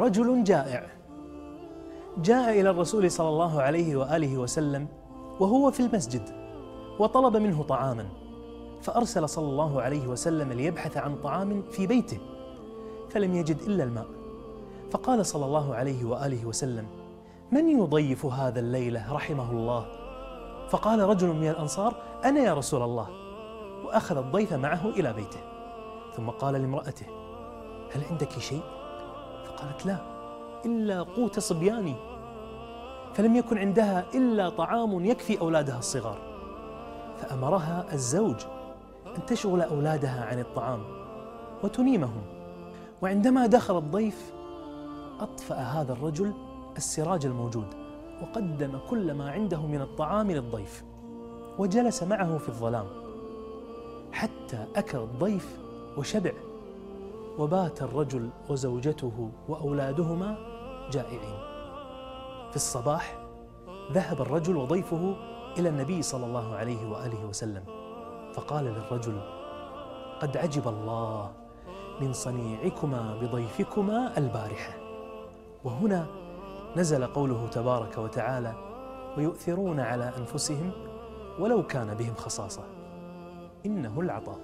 رجل جائع. جاء إلى الرسول صلى الله عليه وآله وسلم وهو في المسجد وطلب منه طعاما. فأرسل صلى الله عليه وسلم ليبحث عن طعام في بيته فلم يجد إلا الماء. فقال صلى الله عليه وآله وسلم من يضيف هذا الليلة رحمه الله؟ فقال رجل من الأنصار أنا يا رسول الله. وأخذ الضيف معه إلى بيته. ثم قال لامرأته هل عندك شيء؟ فقالت لا إلا قوت صبياني فلم يكن عندها إلا طعام يكفي أولادها الصغار. فأمرها الزوج أن تشغل أولادها عن الطعام وتنيمهم. وعندما دخل الضيف أطفأ هذا الرجل السراج الموجود وقدم كل ما عنده من الطعام للضيف وجلس معه في الظلام. حتى أكل الضيف وشبع. وبات الرجل وزوجته وأولادهما جائعين. في الصباح ذهب الرجل وضيفه إلى النبي صلى الله عليه وآله وسلم فقال للرجل قد عجب الله من صنيعكما بضيفكما البارحة. وهنا نزل قوله تبارك وتعالى ويؤثرون على أنفسهم ولو كان بهم خصاصة. إنه العطاء.